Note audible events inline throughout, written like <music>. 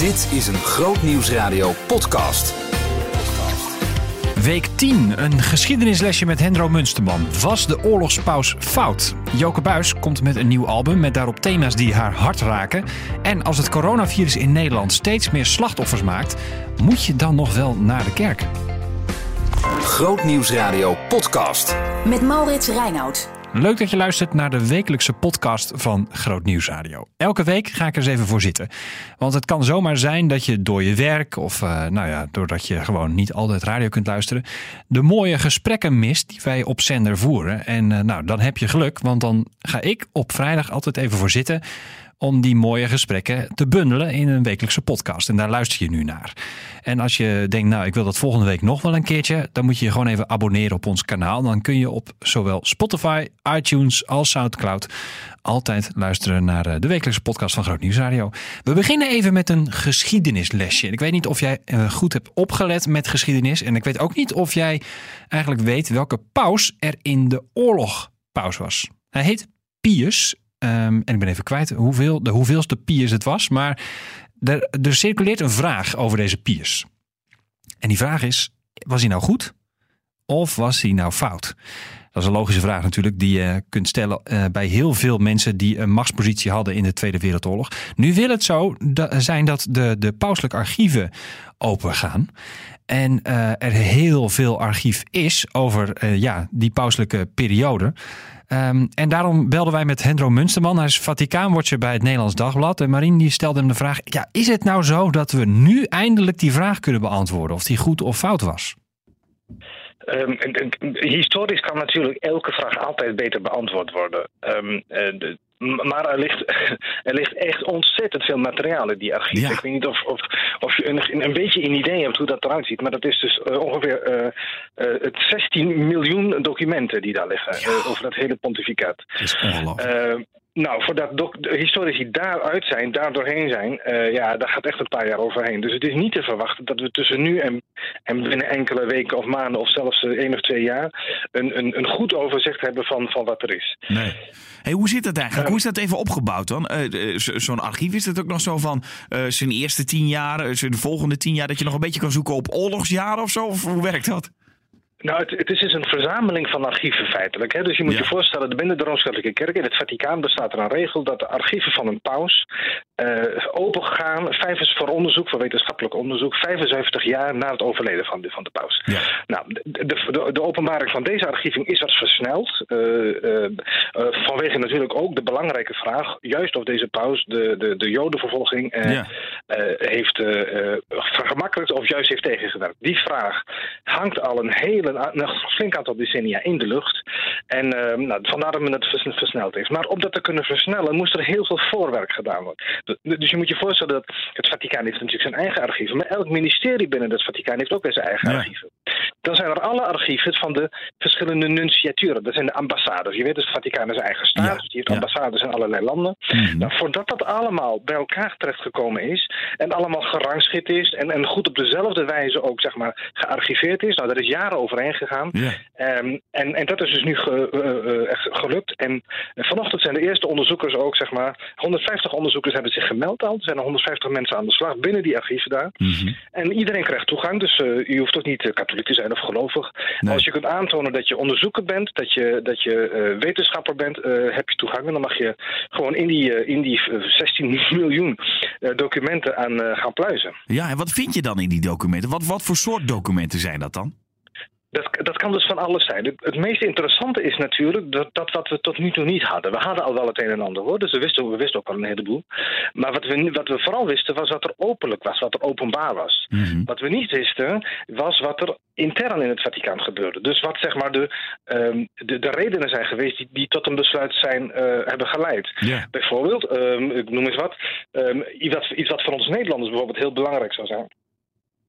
Dit is een Groot Nieuwsradio podcast. Week 10, een geschiedenislesje met Hendro Munsterman. Was de oorlogspaus fout? Joke Buis komt met een nieuw album met daarop thema's die haar hart raken. En als het coronavirus in Nederland steeds meer slachtoffers maakt, moet je dan nog wel naar de kerk? Groot Nieuwsradio podcast. Met Maurits Reinoud. Leuk dat je luistert naar de wekelijkse podcast van Groot Nieuws Radio. Elke week ga ik er eens even voor zitten. Want het kan zomaar zijn dat je door je werk of uh, nou ja, doordat je gewoon niet altijd radio kunt luisteren, de mooie gesprekken mist die wij op zender voeren. En uh, nou, dan heb je geluk, want dan ga ik op vrijdag altijd even voor zitten om die mooie gesprekken te bundelen in een wekelijkse podcast. En daar luister je nu naar. En als je denkt, nou, ik wil dat volgende week nog wel een keertje, dan moet je je gewoon even abonneren op ons kanaal. Dan kun je op zowel Spotify, iTunes als Soundcloud altijd luisteren naar eh, de wekelijkse podcast van Groot Nieuws Radio. We beginnen even met een geschiedenislesje. Ik weet niet of jij eh, goed hebt opgelet met geschiedenis. En ik weet ook niet of jij eigenlijk weet welke paus er in de oorlog paus was. Hij heet Pius Um, en ik ben even kwijt hoeveel, de hoeveelste Piers het was. Maar er, er circuleert een vraag over deze Piers. En die vraag is: was hij nou goed? Of was hij nou fout? Dat is een logische vraag natuurlijk die je kunt stellen uh, bij heel veel mensen die een machtspositie hadden in de Tweede Wereldoorlog. Nu wil het zo zijn dat de, de pauselijke archieven open gaan. En uh, er heel veel archief is over uh, ja, die pauselijke periode. Um, en daarom belden wij met Hendro Munsterman. Hij is Vaticaanwatcher bij het Nederlands Dagblad. En Marien die stelde hem de vraag: ja, is het nou zo dat we nu eindelijk die vraag kunnen beantwoorden of die goed of fout was? Um, historisch kan natuurlijk elke vraag altijd beter beantwoord worden. Um, de, maar er ligt, <laughs> er ligt echt ontzettend veel materiaal in die archieven. Ja. Ik weet niet of, of, of je een, een beetje een idee hebt hoe dat eruit ziet. Maar dat is dus uh, ongeveer uh, uh, 16 miljoen documenten die daar liggen. Ja. over dat hele pontificaat. Dat is ongelooflijk. Nou, voordat de historici daaruit zijn, daar doorheen zijn, uh, ja, daar gaat echt een paar jaar overheen. Dus het is niet te verwachten dat we tussen nu en, en binnen enkele weken of maanden, of zelfs één of twee jaar, een, een, een goed overzicht hebben van, van wat er is. Nee. Hey, hoe zit dat eigenlijk? Hoe is dat even opgebouwd dan? Uh, Zo'n archief is het ook nog zo van zijn eerste tien jaar, zijn volgende tien jaar, dat je nog een beetje kan zoeken op oorlogsjaren of zo? Hoe werkt dat? Nou, het, het, is dus een verzameling van archieven feitelijk. Hè? Dus je moet ja. je voorstellen, binnen de Rooms-Katholieke Kerk in het Vaticaan bestaat er een regel dat de archieven van een paus uh, opengaan. Vijf is voor onderzoek, voor wetenschappelijk onderzoek, 75 jaar na het overleden van de, van de paus. Ja. Nou, de, de, de, openbaring van deze archieven is wat versneld. Uh, uh, vanwege natuurlijk ook de belangrijke vraag, juist of deze paus de, de, de jodenvervolging ja. heeft vergemakkelijkt of juist heeft tegengewerkt. Die vraag hangt al een hele een, een flink aantal decennia in de lucht. En uh, nou, vandaar dat men het versneld heeft. Maar om dat te kunnen versnellen, moest er heel veel voorwerk gedaan worden. Dus je moet je voorstellen dat het Vaticaan heeft natuurlijk zijn eigen archieven. Maar elk ministerie binnen het Vaticaan heeft ook weer zijn eigen ja. archieven. Dan zijn er alle archieven van de verschillende nunciaturen. Dat zijn de ambassades. Je weet, dus het Vaticaan is eigen staat. Ja. Dus die heeft ambassades in allerlei landen. Mm-hmm. Nou, voordat dat allemaal bij elkaar terechtgekomen is. En allemaal gerangschikt is. En, en goed op dezelfde wijze ook, zeg maar, gearchiveerd is. Nou, daar is jaren overheen gegaan. Yeah. Um, en, en dat is dus nu ge, uh, uh, echt gelukt. En vanochtend zijn de eerste onderzoekers ook, zeg maar, 150 onderzoekers hebben zich gemeld al. Er zijn er 150 mensen aan de slag binnen die archieven daar. Mm-hmm. En iedereen krijgt toegang, dus uh, je hoeft ook niet katholiek te zijn of gelovig. Nee. Als je kunt aantonen dat je onderzoeker bent, dat je, dat je wetenschapper bent, heb je toegang. En dan mag je gewoon in die, in die 16 <laughs> miljoen documenten aan gaan pluizen. Ja, en wat vind je dan in die documenten? Wat, wat voor soort documenten zijn dat dan? Dat, dat kan dus van alles zijn. Het, het meest interessante is natuurlijk dat, dat wat we tot nu toe niet hadden. We hadden al wel het een en ander hoor, dus we wisten, we wisten ook al een heleboel. Maar wat we, wat we vooral wisten was wat er openlijk was, wat er openbaar was. Mm-hmm. Wat we niet wisten was wat er intern in het Vaticaan gebeurde. Dus wat zeg maar de, um, de, de redenen zijn geweest die, die tot een besluit zijn, uh, hebben geleid. Yeah. Bijvoorbeeld, um, ik noem eens wat, um, iets, wat, iets wat voor ons Nederlanders bijvoorbeeld heel belangrijk zou zijn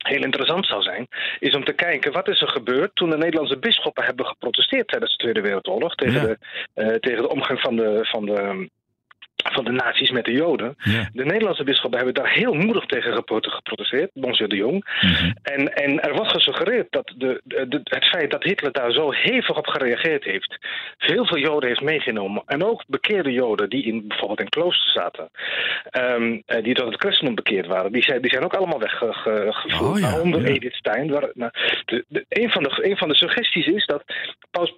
heel interessant zou zijn, is om te kijken wat is er gebeurd toen de Nederlandse bisschoppen hebben geprotesteerd tijdens de Tweede Wereldoorlog tegen, Ja. de, uh, tegen de omgang van de, van de van de nazi's met de Joden. De Nederlandse bisschoppen hebben daar heel moedig tegen geprotesteerd, Monsieur de Jong. Mhm. en, en er wordt gesuggereerd dat de, de, het feit dat Hitler daar zo hevig op gereageerd heeft, heel veel Joden heeft meegenomen. En ook bekeerde Joden die in, bijvoorbeeld in klooster zaten, um, die tot het christendom bekeerd waren, die zijn, die zijn ook allemaal weggevoerd. Oh, ja, Waaronder Edith Stein. Waar, nou, de, de, een, van de, een van de suggesties is dat Paus,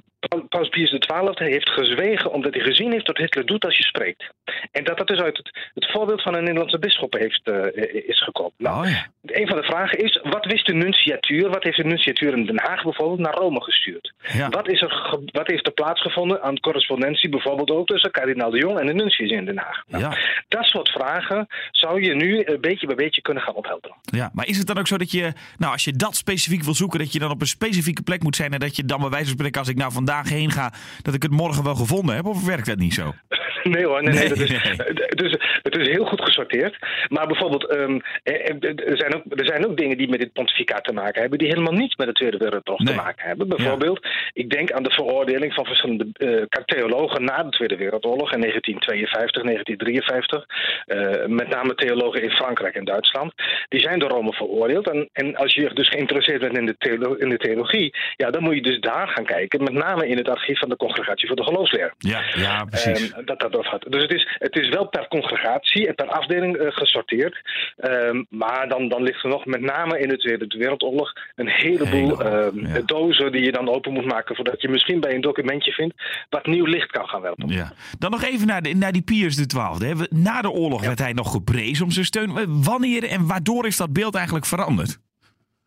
Paus Pius XII heeft gezwegen omdat hij gezien heeft wat Hitler doet als je spreekt. En dat dat dus uit het, het voorbeeld van een Nederlandse bisschop heeft, uh, is gekomen. Nou, oh, ja. Een van de vragen is, wat wist de nunciatuur, wat heeft de nunciatuur in Den Haag bijvoorbeeld naar Rome gestuurd? Wat, is er, wat heeft er plaatsgevonden aan correspondentie bijvoorbeeld ook tussen kardinaal de Jong en de nuncius in Den Haag? Nou, ja. Dat soort vragen zou je nu een beetje bij beetje kunnen gaan ophelderen. Ja, maar is het dan ook zo dat je, nou als je dat specifiek wil zoeken, dat je dan op een specifieke plek moet zijn en dat je dan bij wijze van spreken, als ik nou vandaag heen ga, dat ik het morgen wel gevonden heb? Of werkt dat niet zo? <laughs> Nee hoor, nee, nee, dat is, Het, is, het is heel goed gesorteerd. Maar bijvoorbeeld, um, er, zijn ook, er zijn ook dingen die met dit pontificaat te maken hebben, die helemaal niets met de Tweede Wereldoorlog te maken hebben. Bijvoorbeeld, ik denk aan de veroordeling van verschillende uh, theologen na de Tweede Wereldoorlog in 1952, 1953. Uh, met name theologen in Frankrijk en Duitsland. Die zijn door Rome veroordeeld. En, en als je dus geïnteresseerd bent in de, theolo in de theologie, ja, dan moet je dus daar gaan kijken. Met name in het archief van de Congregatie voor de Geloofsleer. Ja, ja precies. Um, dat, dat dus het is, het is wel per congregatie en per afdeling uh, gesorteerd. Um, maar dan, dan ligt er nog met name in de Tweede Wereldoorlog een heleboel uh, dozen die je dan open moet maken. Voordat je misschien bij een documentje vindt wat nieuw licht kan gaan werpen. Ja. Dan nog even naar, de, naar die Pius XII. Na de oorlog werd hij nog geprezen om zijn steun. Wanneer en waardoor is dat beeld eigenlijk veranderd?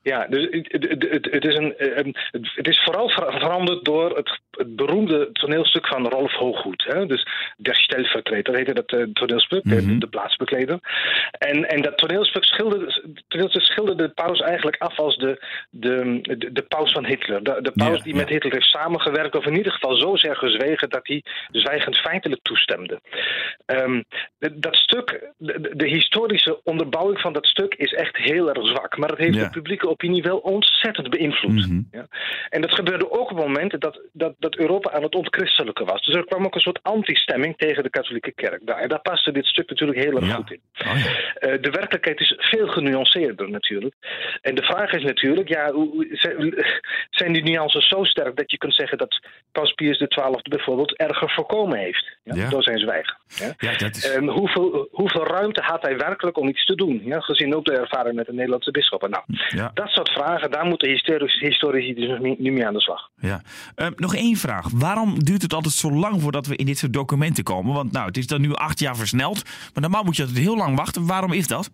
Ja, dus het, het, het, is een, het is vooral veranderd door het, het beroemde toneelstuk van Rolf Hooghoed. Hè? Dus Der Stellvertreter, dat heette dat uh, toneelstuk, mm -hmm. de, plaatsbekleder. En, en dat toneelstuk schilderde, toneelstuk schilderde de paus eigenlijk af als de, de, de, de paus van Hitler. De, de paus die met Hitler heeft samengewerkt, of in ieder geval zo zeer gezwegen dat hij zwijgend feitelijk toestemde. Um, dat stuk, de, de, historische onderbouwing van dat stuk is echt heel erg zwak. Maar het heeft de publieke opinie wel ontzettend beïnvloed. Mhm. ja. En dat gebeurde ook op momenten dat, dat, dat Europa aan het ontchristelijken was. Dus er kwam ook een soort anti-stemming tegen de katholieke kerk. Daar, en daar paste dit stuk natuurlijk heel erg goed in. Oh, ja. uh, de werkelijkheid is veel genuanceerder natuurlijk. En de vraag is natuurlijk, ja, zijn die nuances zo sterk dat je kunt zeggen dat Paus Pius XII bijvoorbeeld erger voorkomen heeft ja, door zijn zwijgen? Ja? dat is... um, hoeveel, hoeveel ruimte had hij werkelijk om iets te doen? Ja, gezien ook de ervaring met de Nederlandse bisschoppen. Nou, dat soort vragen, daar moeten historici, historici dus nu mee aan de slag. Ja. Uh, nog één vraag. Waarom duurt het altijd zo lang voordat we in dit soort documenten komen? Want nou, het is dan nu acht jaar versneld. Maar normaal moet je altijd heel lang wachten. Waarom is dat?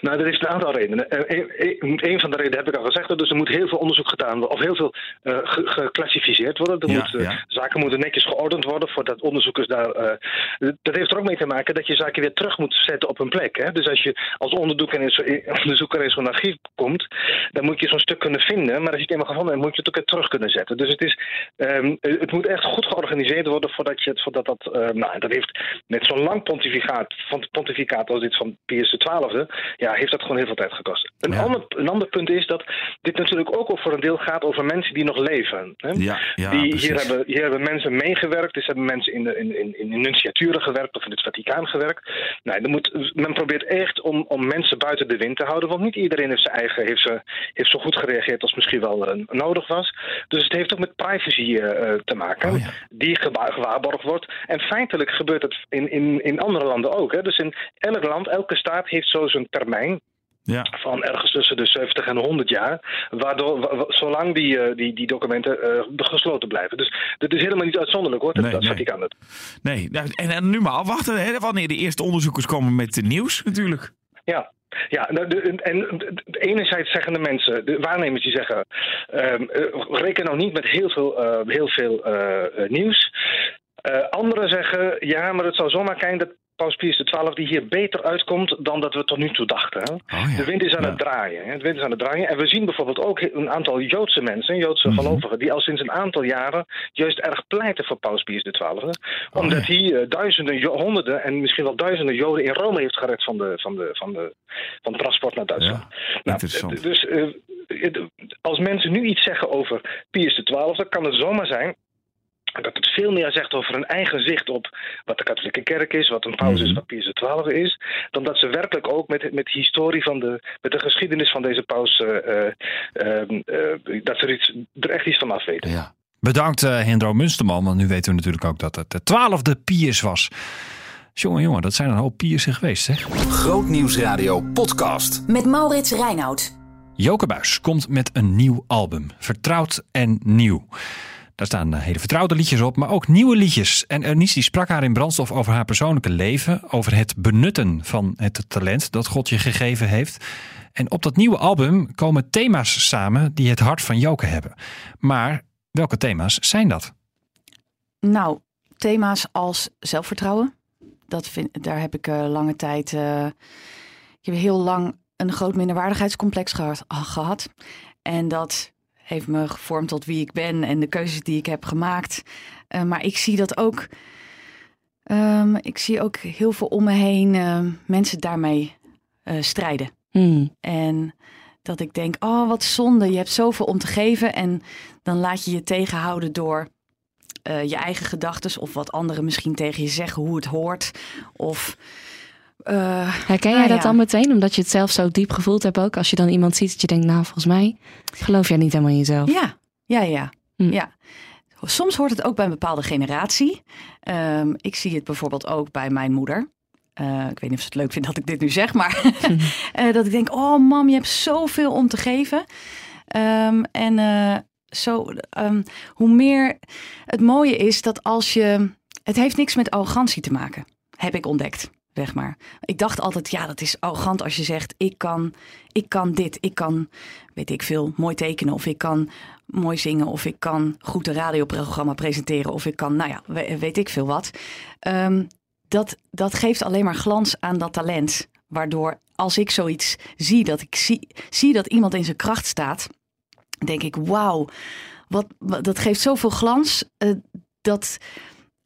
Nou, er is een aantal redenen. Een, een van de redenen heb ik al gezegd. Dus er moet heel veel onderzoek gedaan worden. Of heel veel uh, geclassificeerd worden. Er moet, Zaken moeten netjes geordend worden voordat onderzoekers daar. Uh, dat heeft er ook mee te maken dat je zaken weer terug moet zetten op een plek. Hè? Dus als je als onderzoeker in <laughs> zo'n archief komt, dan moet je zo'n stuk kunnen vinden. Maar als je het eenmaal gevonden hebt, moet je het ook weer terug kunnen zetten. Dus het, is, um, het moet echt goed georganiseerd worden voordat je het. Voordat dat, nou, dat heeft met zo'n lang pontificaat, pontificaat als dit van Pius XII. Ja, heeft dat gewoon heel veel tijd gekost. Een, ander, een ander punt is dat dit natuurlijk ook al voor een deel gaat over mensen die nog leven. Hè? Ja, ja, die, hier, hebben, hier hebben mensen meegewerkt, dus hebben mensen in, de, in, in, in nunciaturen gewerkt of in het Vaticaan gewerkt. Nou, dan moet, men probeert echt om, om mensen buiten de wind te houden, want niet iedereen heeft zijn eigen heeft, ze, heeft zo goed gereageerd als misschien wel uh, nodig was. Dus het heeft ook met privacy uh, te maken, oh, die gewaarborgd wordt. En feitelijk gebeurt het in, in, in andere landen ook. Hè? Dus in elk land, elke staat heeft zo zijn termijn ja. Van ergens tussen de 70 en 100 jaar. Waardoor, zolang die, uh, die, die documenten uh, gesloten blijven. Dus dat is helemaal niet uitzonderlijk hoor. Nee, dat nee. ik aan het. Nee, en, en nu maar afwachten hè, wanneer de eerste onderzoekers komen met nieuws natuurlijk. Ja, ja, nou, en enerzijds zeggen de mensen, de waarnemers die zeggen, uh, reken nou niet met heel veel, uh, heel veel uh, nieuws. anderen zeggen, ja, maar het zou zomaar zijn dat Paus Pius XII die hier beter uitkomt dan dat we tot nu toe dachten. Hè? Oh, ja. De wind is aan het draaien. Hè? De wind is aan het draaien. En we zien bijvoorbeeld ook een aantal Joodse mensen, Joodse mm gelovigen, die al sinds een aantal jaren juist erg pleiten voor Paus Pius XII. Oh, omdat hij uh, duizenden, honderden en misschien wel duizenden Joden in Rome heeft gered van, de, van, de, van, de, van transport naar Duitsland. Nou, dus uh, als mensen nu iets zeggen over Pius XII, dan kan het zomaar zijn dat het veel meer zegt over hun eigen zicht op wat de katholieke kerk is, wat een paus is, Mhm. wat Pius XII is, dan dat ze werkelijk ook met, met de historie van de, met de geschiedenis van deze paus, eh, eh, ehm, eh, dat ze er, iets, er echt iets van af weten. Ja. Bedankt uh, Hendro Munsterman, want nu weten we natuurlijk ook dat het de twaalfde Piers was. Jongen, jongen, dat zijn een hoop Piersen geweest, zeg. Grootnieuwsradio podcast. Met Maurits Reinoud. Joke Buis komt met een nieuw album. Vertrouwd en nieuw. Daar staan hele vertrouwde liedjes op, maar ook nieuwe liedjes. En Ernice die sprak haar in brandstof over haar persoonlijke leven. Over het benutten van het talent dat God je gegeven heeft. En op dat nieuwe album komen thema's samen die het hart van Joke hebben. Maar welke thema's zijn dat? Nou, thema's als zelfvertrouwen. Dat daar heb ik uh, lange tijd. Uh, ik heb heel lang een groot minderwaardigheidscomplex gehad, gehad. En dat heeft me gevormd tot wie ik ben en de keuzes die ik heb gemaakt. Uh, maar ik zie dat ook. Um, ik zie ook heel veel om me heen mensen daarmee strijden. Mm. En dat ik denk, oh wat zonde, je hebt zoveel om te geven. En dan laat je je tegenhouden door uh, je eigen gedachten of wat anderen misschien tegen je zeggen hoe het hoort. Of. Uh, Herken jij nou dat ja. dan meteen, omdat je het zelf zo diep gevoeld hebt ook? Als je dan iemand ziet dat je denkt, nou volgens mij geloof jij niet helemaal in jezelf. Ja, ja, ja. Hm. ja. Soms hoort het ook bij een bepaalde generatie. Um, ik zie het bijvoorbeeld ook bij mijn moeder. Uh, ik weet niet of ze het leuk vindt dat ik dit nu zeg, maar uh, <laughs> dat ik denk: oh mam, je hebt zoveel om te geven. Um, en uh, zo, um, hoe meer het mooie is dat als je. Het heeft niks met arrogantie te maken, heb ik ontdekt. Zeg maar. Ik dacht altijd, ja, dat is arrogant als je zegt: ik kan, ik kan dit, ik kan, weet ik veel, mooi tekenen of ik kan mooi zingen of ik kan goed een radioprogramma presenteren of ik kan, nou ja, weet ik veel wat. Um, dat, dat geeft alleen maar glans aan dat talent. Waardoor als ik zoiets zie, dat ik zie, zie dat iemand in zijn kracht staat, denk ik, wauw, wat, dat geeft zoveel glans. Uh, dat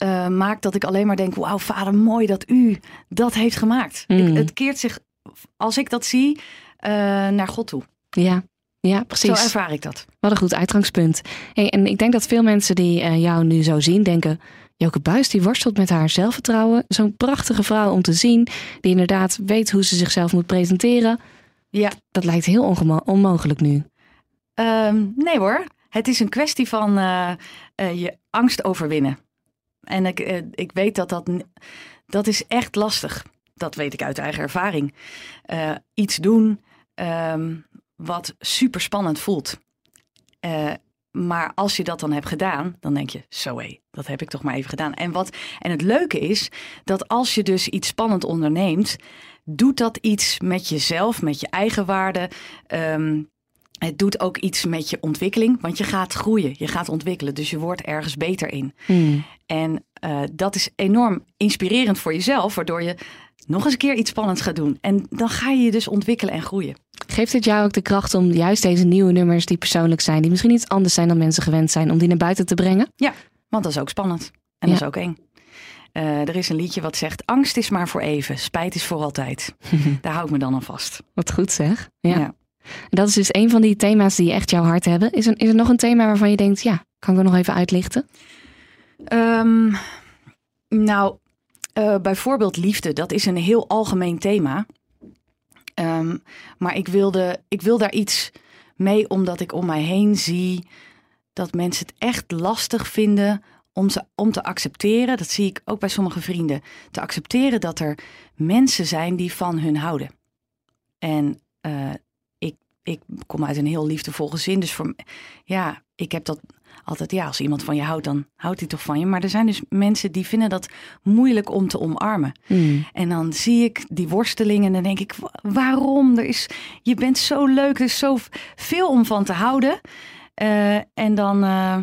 uh, maakt dat ik alleen maar denk, wauw, vader, mooi dat u dat heeft gemaakt. Mm. Ik, het keert zich, als ik dat zie, uh, naar God toe. Ja. Ja, precies. Zo ervaar ik dat. Wat een goed uitgangspunt. Hey, en ik denk dat veel mensen die uh, jou nu zo zien, denken: Joke Buis die worstelt met haar zelfvertrouwen. Zo'n prachtige vrouw om te zien, die inderdaad weet hoe ze zichzelf moet presenteren. Ja. Dat lijkt heel onmogelijk nu. Um, nee hoor, het is een kwestie van uh, uh, je angst overwinnen. En ik, uh, ik weet dat dat, dat is echt lastig. Dat weet ik uit eigen ervaring. iets doen um, wat super spannend voelt. Uh, maar als je dat dan hebt gedaan, dan denk je, zo hé, dat heb ik toch maar even gedaan. En, wat, en het leuke is dat als je dus iets spannend onderneemt, doet dat iets met jezelf, met je eigen waarde. Um, het doet ook iets met je ontwikkeling, want je gaat groeien, je gaat ontwikkelen. Dus je wordt ergens beter in. Hmm. En uh, dat is enorm inspirerend voor jezelf, waardoor je nog eens een keer iets spannends gaat doen. En dan ga je je dus ontwikkelen en groeien. Geeft het jou ook de kracht om juist deze nieuwe nummers die persoonlijk zijn, die misschien iets anders zijn dan mensen gewend zijn, om die naar buiten te brengen? Ja, want dat is ook spannend. En Ja. dat is ook eng. Uh, er is een liedje wat zegt: angst is maar voor even, spijt is voor altijd. <laughs> Daar hou ik me dan aan vast. Wat goed zeg. Ja. Ja. Dat is dus een van die thema's die echt jouw hart hebben. Is er, is er nog een thema waarvan je denkt, ja, kan ik er nog even uitlichten? Ehm, nou, eh, bijvoorbeeld liefde, dat is een heel algemeen thema. Ehm, maar ik, wilde, ik wil daar iets mee, omdat ik om mij heen zie dat mensen het echt lastig vinden om, ze, om te accepteren. Dat zie ik ook bij sommige vrienden. Te accepteren dat er mensen zijn die van hun houden. En eh, ik, kom uit een heel liefdevol gezin. Dus voor, ja, ik heb dat altijd, ja, als iemand van je houdt, dan houdt hij toch van je. Maar er zijn dus mensen die vinden dat moeilijk om te omarmen. Hmm. En dan zie ik die worsteling en dan denk ik, wa- waarom? Er is, je bent zo leuk, er is zo veel om van te houden. Eh, en dan, eh,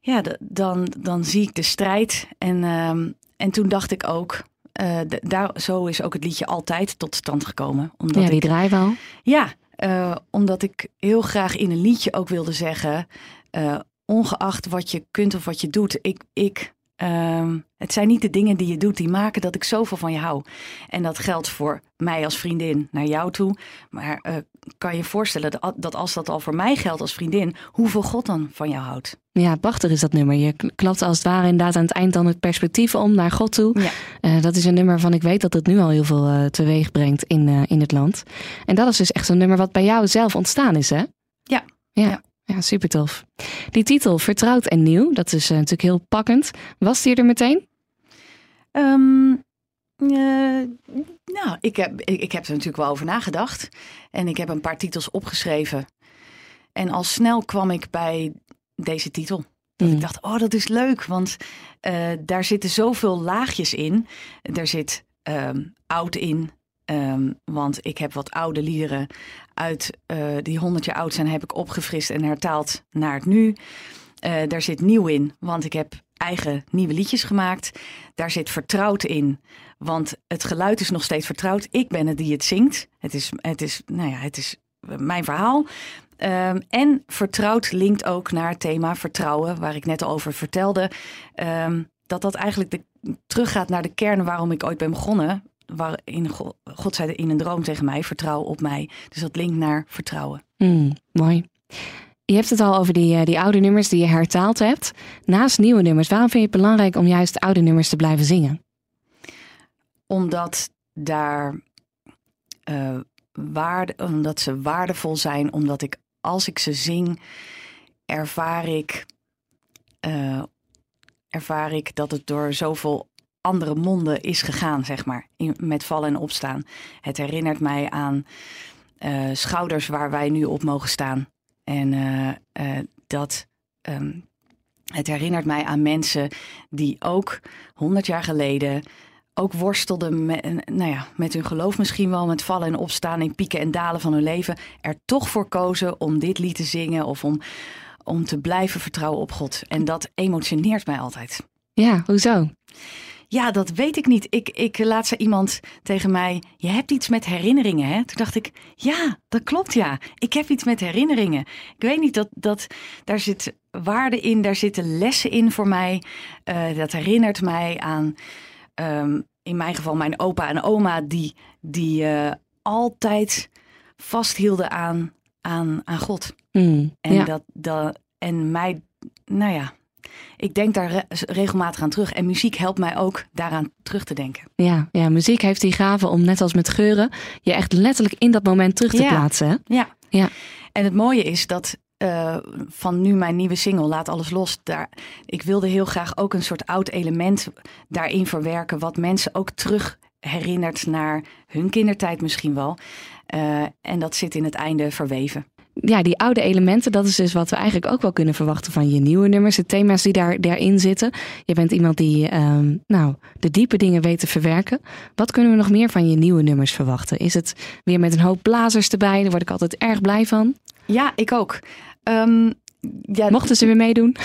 ja, dan, dan zie ik de strijd. En, ehm, en toen dacht ik ook, eh, daar, zo is ook het liedje altijd tot stand gekomen. Omdat Ja, die ik, draaibal. ja, eh, omdat ik heel graag in een liedje ook wilde zeggen, eh, ongeacht wat je kunt of wat je doet, ik, ik Ehm, het zijn niet de dingen die je doet die maken dat ik zoveel van je hou. En dat geldt voor mij als vriendin naar jou toe. Maar uh, kan je voorstellen dat als dat al voor mij geldt als vriendin, hoeveel God dan van jou houdt? Ja, prachtig is dat nummer. Je klapt als het ware inderdaad aan het eind dan het perspectief om naar God toe. Ja. Uh, dat is een nummer van ik weet dat het nu al heel veel uh, teweeg brengt in, in het land. En dat is dus echt een nummer wat bij jou zelf ontstaan is, hè? Ja. Ja. ja. Ja, super tof. Die titel, Vertrouwd en Nieuw, dat is uh, natuurlijk heel pakkend. Was die er meteen? Um, uh, nou, ik heb, ik, ik, heb er natuurlijk wel over nagedacht. En ik heb een paar titels opgeschreven. En al snel kwam ik bij deze titel. Dat ik mm. dacht, oh, dat is leuk, want uh, daar zitten zoveel laagjes in. Er zit um, oud in, Um, want ik heb wat oude liederen uit uh, die 100 jaar oud zijn, heb ik opgefrist en hertaald naar het nu. Uh, daar zit nieuw in, want ik heb eigen nieuwe liedjes gemaakt. Daar zit vertrouwd in, want het geluid is nog steeds vertrouwd. Ik ben het die het zingt. Het is, het is, nou ja, het is mijn verhaal. Um, en vertrouwd linkt ook naar het thema vertrouwen, waar ik net over vertelde. Um, dat dat eigenlijk de, teruggaat naar de kern waarom ik ooit ben begonnen waarin God, God zei in een droom tegen mij: vertrouw op mij. Dus dat linkt naar vertrouwen. Mm, mooi. Je hebt het al over die, eh, die oude nummers die je hertaald hebt. Naast nieuwe nummers, waarom vind je het belangrijk om juist oude nummers te blijven zingen? Omdat daar uh, waarde, omdat ze waardevol zijn, omdat ik als ik ze zing, ervaar ik, uh, ervaar ik dat het door zoveel andere monden is gegaan, zeg maar, in, met vallen en opstaan. Het herinnert mij aan uh, schouders waar wij nu op mogen staan. En uh, uh, dat. Um, het herinnert mij aan mensen die ook honderd jaar geleden ook worstelden met, nou ja, met hun geloof misschien wel, met vallen en opstaan in pieken en dalen van hun leven, er toch voor kozen om dit lied te zingen of om, om te blijven vertrouwen op God. En dat emotioneert mij altijd. Ja, hoezo? Ja, dat weet ik niet. Ik, ik laat ze iemand tegen mij. Je hebt iets met herinneringen, hè? Toen dacht ik, ja, dat klopt, ja. Ik heb iets met herinneringen. Ik weet niet dat, dat daar zit waarde in, daar zitten lessen in voor mij. Uh, dat herinnert mij aan, um, in mijn geval, mijn opa en oma, die, die uh, altijd vasthielden aan, aan, aan God. Mm, en, ja. dat, dat, en mij, nou ja, ik denk daar regelmatig aan terug. En muziek helpt mij ook daaraan terug te denken. Ja, ja muziek heeft die gave om net als met geuren je echt letterlijk in dat moment terug te plaatsen. Hè? Ja. ja. En het mooie is dat uh, van nu mijn nieuwe single, Laat Alles Los. Daar, ik wilde heel graag ook een soort oud element daarin verwerken. Wat mensen ook terug herinnert naar hun kindertijd misschien wel. Uh, en dat zit in het einde verweven ja, die oude elementen, dat is dus wat we eigenlijk ook wel kunnen verwachten van je nieuwe nummers. De thema's die daar, daarin zitten. Je bent iemand die um, nou, de diepe dingen weet te verwerken. Wat kunnen we nog meer van je nieuwe nummers verwachten? Is het weer met een hoop blazers erbij? Daar word ik altijd erg blij van. Ja, ik ook. Um, ja, Mochten ze weer meedoen?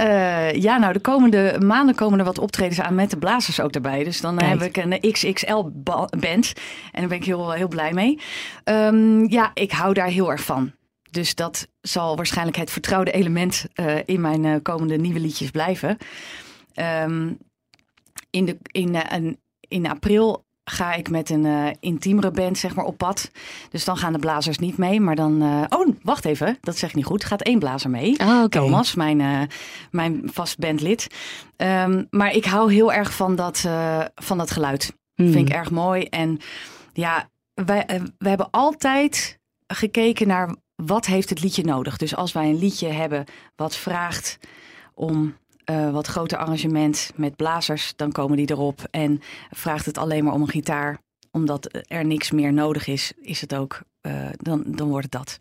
Uh, <laughs> ja, nou, de komende maanden komen er wat optredens aan met de blazers ook erbij. Dus dan Kijk. heb ik een XXL-band. En daar ben ik heel, heel blij mee. Um, ja, ik hou daar heel erg van. Dus dat zal waarschijnlijk het vertrouwde element uh, in mijn uh, komende nieuwe liedjes blijven. Um, in, de, in, uh, in april ga ik met een intiemere band zeg maar, op pad. Dus dan gaan de blazers niet mee. Maar dan... oh, wacht even. Dat zeg ik niet goed. Gaat één blazer mee. Oh, okay. Thomas, mijn, mijn vast bandlid. Um, maar ik hou heel erg van dat, van dat geluid. Hmm. Vind ik erg mooi. En ja, wij, wij hebben altijd gekeken naar wat heeft het liedje nodig? Dus als wij een liedje hebben wat vraagt om uh, wat groter arrangement met blazers, dan komen die erop. En vraagt het alleen maar om een gitaar, omdat er niks meer nodig is, is het ook, uh, dan, dan wordt het dat.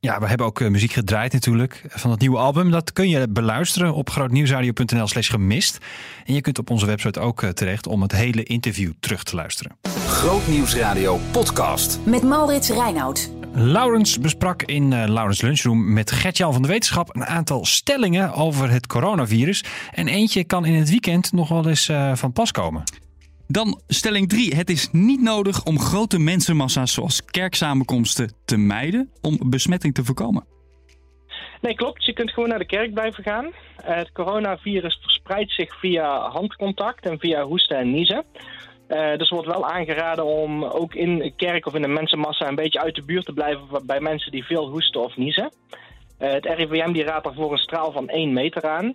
Ja, we hebben ook uh, muziek gedraaid natuurlijk van het nieuwe album. Dat kun je beluisteren op grootnieuwsradio.nl slash gemist. En je kunt op onze website ook terecht om het hele interview terug te luisteren. Grootnieuwsradio podcast. Met Maurits Reinoud. Laurens besprak in uh, Laurens Lunchroom met Gertjan van de Wetenschap een aantal stellingen over het coronavirus. En eentje kan in het weekend nog wel eens uh, van pas komen. Dan stelling 3. Het is niet nodig om grote mensenmassa's zoals kerksamenkomsten te mijden om besmetting te voorkomen. Nee, klopt. Je kunt gewoon naar de kerk blijven gaan. Het coronavirus verspreidt zich via handcontact en via hoesten en niezen. Uh, dus wordt wel aangeraden om ook in de kerk of in de mensenmassa een beetje uit de buurt te blijven bij mensen die veel hoesten of niezen. Uh, het RIVM die raadt daarvoor een straal van 1 meter aan.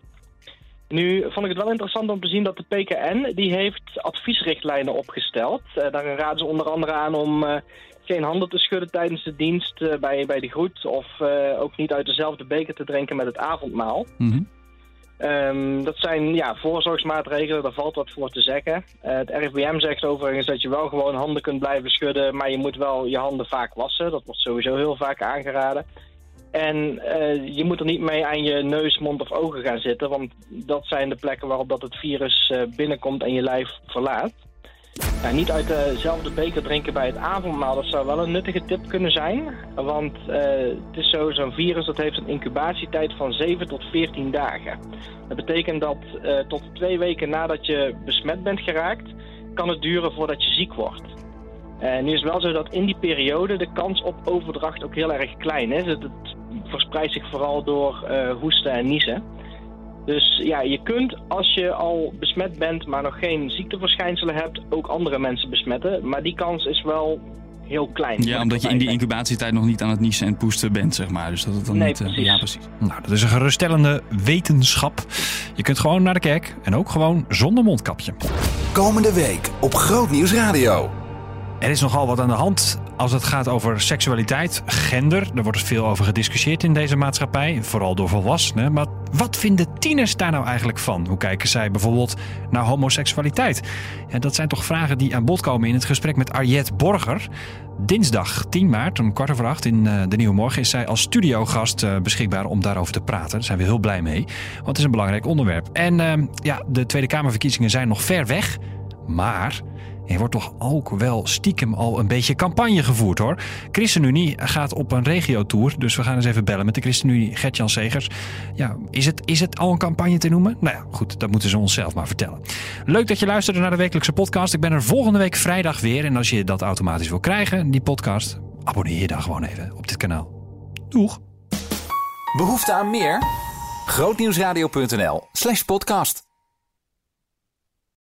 Nu vond ik het wel interessant om te zien dat de PKN die heeft adviesrichtlijnen opgesteld. Uh, daarin raden ze onder andere aan om geen handen te schudden tijdens de dienst bij, bij de groet of ook niet uit dezelfde beker te drinken met het avondmaal. Mm Um, dat zijn ja, voorzorgsmaatregelen, daar valt wat voor te zeggen. Uh, het RIVM zegt overigens dat je wel gewoon handen kunt blijven schudden, maar je moet wel je handen vaak wassen. Dat wordt sowieso heel vaak aangeraden. En uh, je moet er niet mee aan je neus, mond of ogen gaan zitten, want dat zijn de plekken waarop dat het virus uh, binnenkomt en je lijf verlaat. Niet uit dezelfde beker drinken bij het avondmaal, dat zou wel een nuttige tip kunnen zijn. Want uh, het is zo, zo'n virus dat heeft een incubatietijd van 7 tot 14 dagen. Dat betekent dat uh, tot twee weken nadat je besmet bent geraakt, kan het duren voordat je ziek wordt. En nu is het wel zo dat in die periode de kans op overdracht ook heel erg klein is. Het, het verspreidt zich vooral door hoesten en niezen. Dus ja, je kunt als je al besmet bent, maar nog geen ziekteverschijnselen hebt, ook andere mensen besmetten. Maar die kans is wel heel klein. Ja, omdat je in die incubatietijd nog niet aan het niezen en poesten bent, zeg maar. Dus dat het dan nee, niet... Precies. ja, precies. Nou, dat is een geruststellende wetenschap. Je kunt gewoon naar de kerk en ook gewoon zonder mondkapje. Komende week op Grootnieuws Radio. Er is nogal wat aan de hand als het gaat over seksualiteit, gender. Daar wordt veel over gediscussieerd in deze maatschappij, vooral door volwassenen. Maar wat vinden tieners daar nou eigenlijk van? Hoe kijken zij bijvoorbeeld naar homoseksualiteit? Ja, dat zijn toch vragen die aan bod komen in het gesprek met Arjet Borger. Dinsdag 10 maart om kwart over acht in uh, de Nieuwe Morgen is zij als studiogast uh, beschikbaar om daarover te praten. Daar zijn we heel blij mee, want het is een belangrijk onderwerp. En uh, ja, de Tweede Kamerverkiezingen zijn nog ver weg, maar er wordt toch ook wel stiekem al een beetje campagne gevoerd hoor. ChristenUnie gaat op een regiotour, dus we gaan eens even bellen met de ChristenUnie Gertjan Segers. Ja, is het, is het al een campagne te noemen? Nou ja, goed, dat moeten ze onszelf maar vertellen. Leuk dat je luisterde naar de wekelijkse podcast. Ik ben er volgende week vrijdag weer. En als je dat automatisch wil krijgen, die podcast, abonneer je dan gewoon even op dit kanaal. Doeg! Behoefte aan meer? Grootnieuwsradio.nl slash podcast